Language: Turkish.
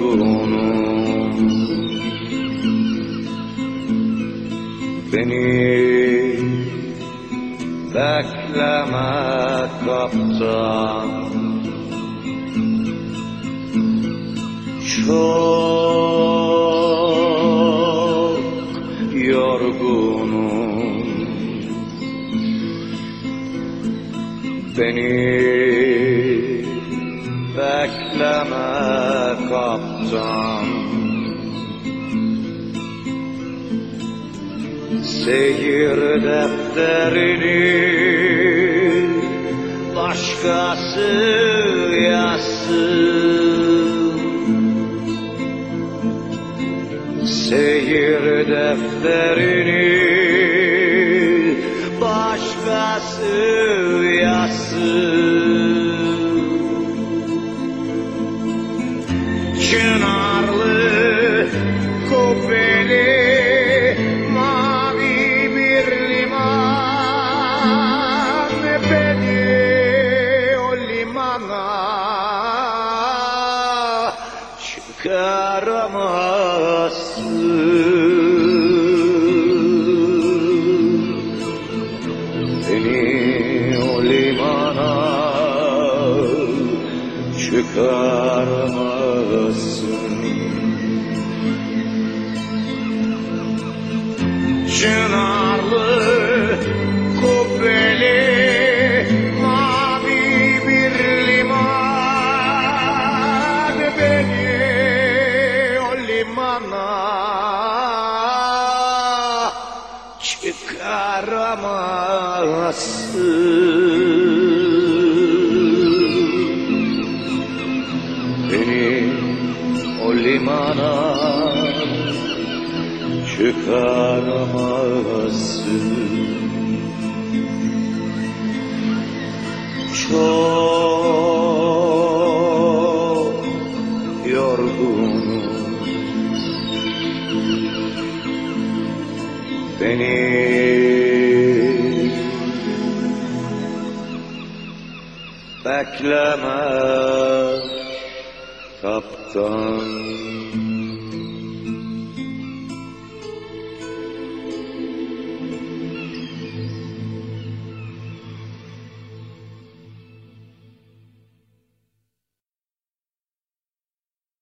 bulunur. Beni bekleme kaptan. Çok yorgunum. Beni bekleme kaptan. Seyir defterini başkası yazsın. Seyir defterini çıkaramazsın Beni o limana çıkaramazsın Çınarlı, limana çıkaramazsın. Beni o limana çıkaramazsın. Çok Beni bekleme kaptan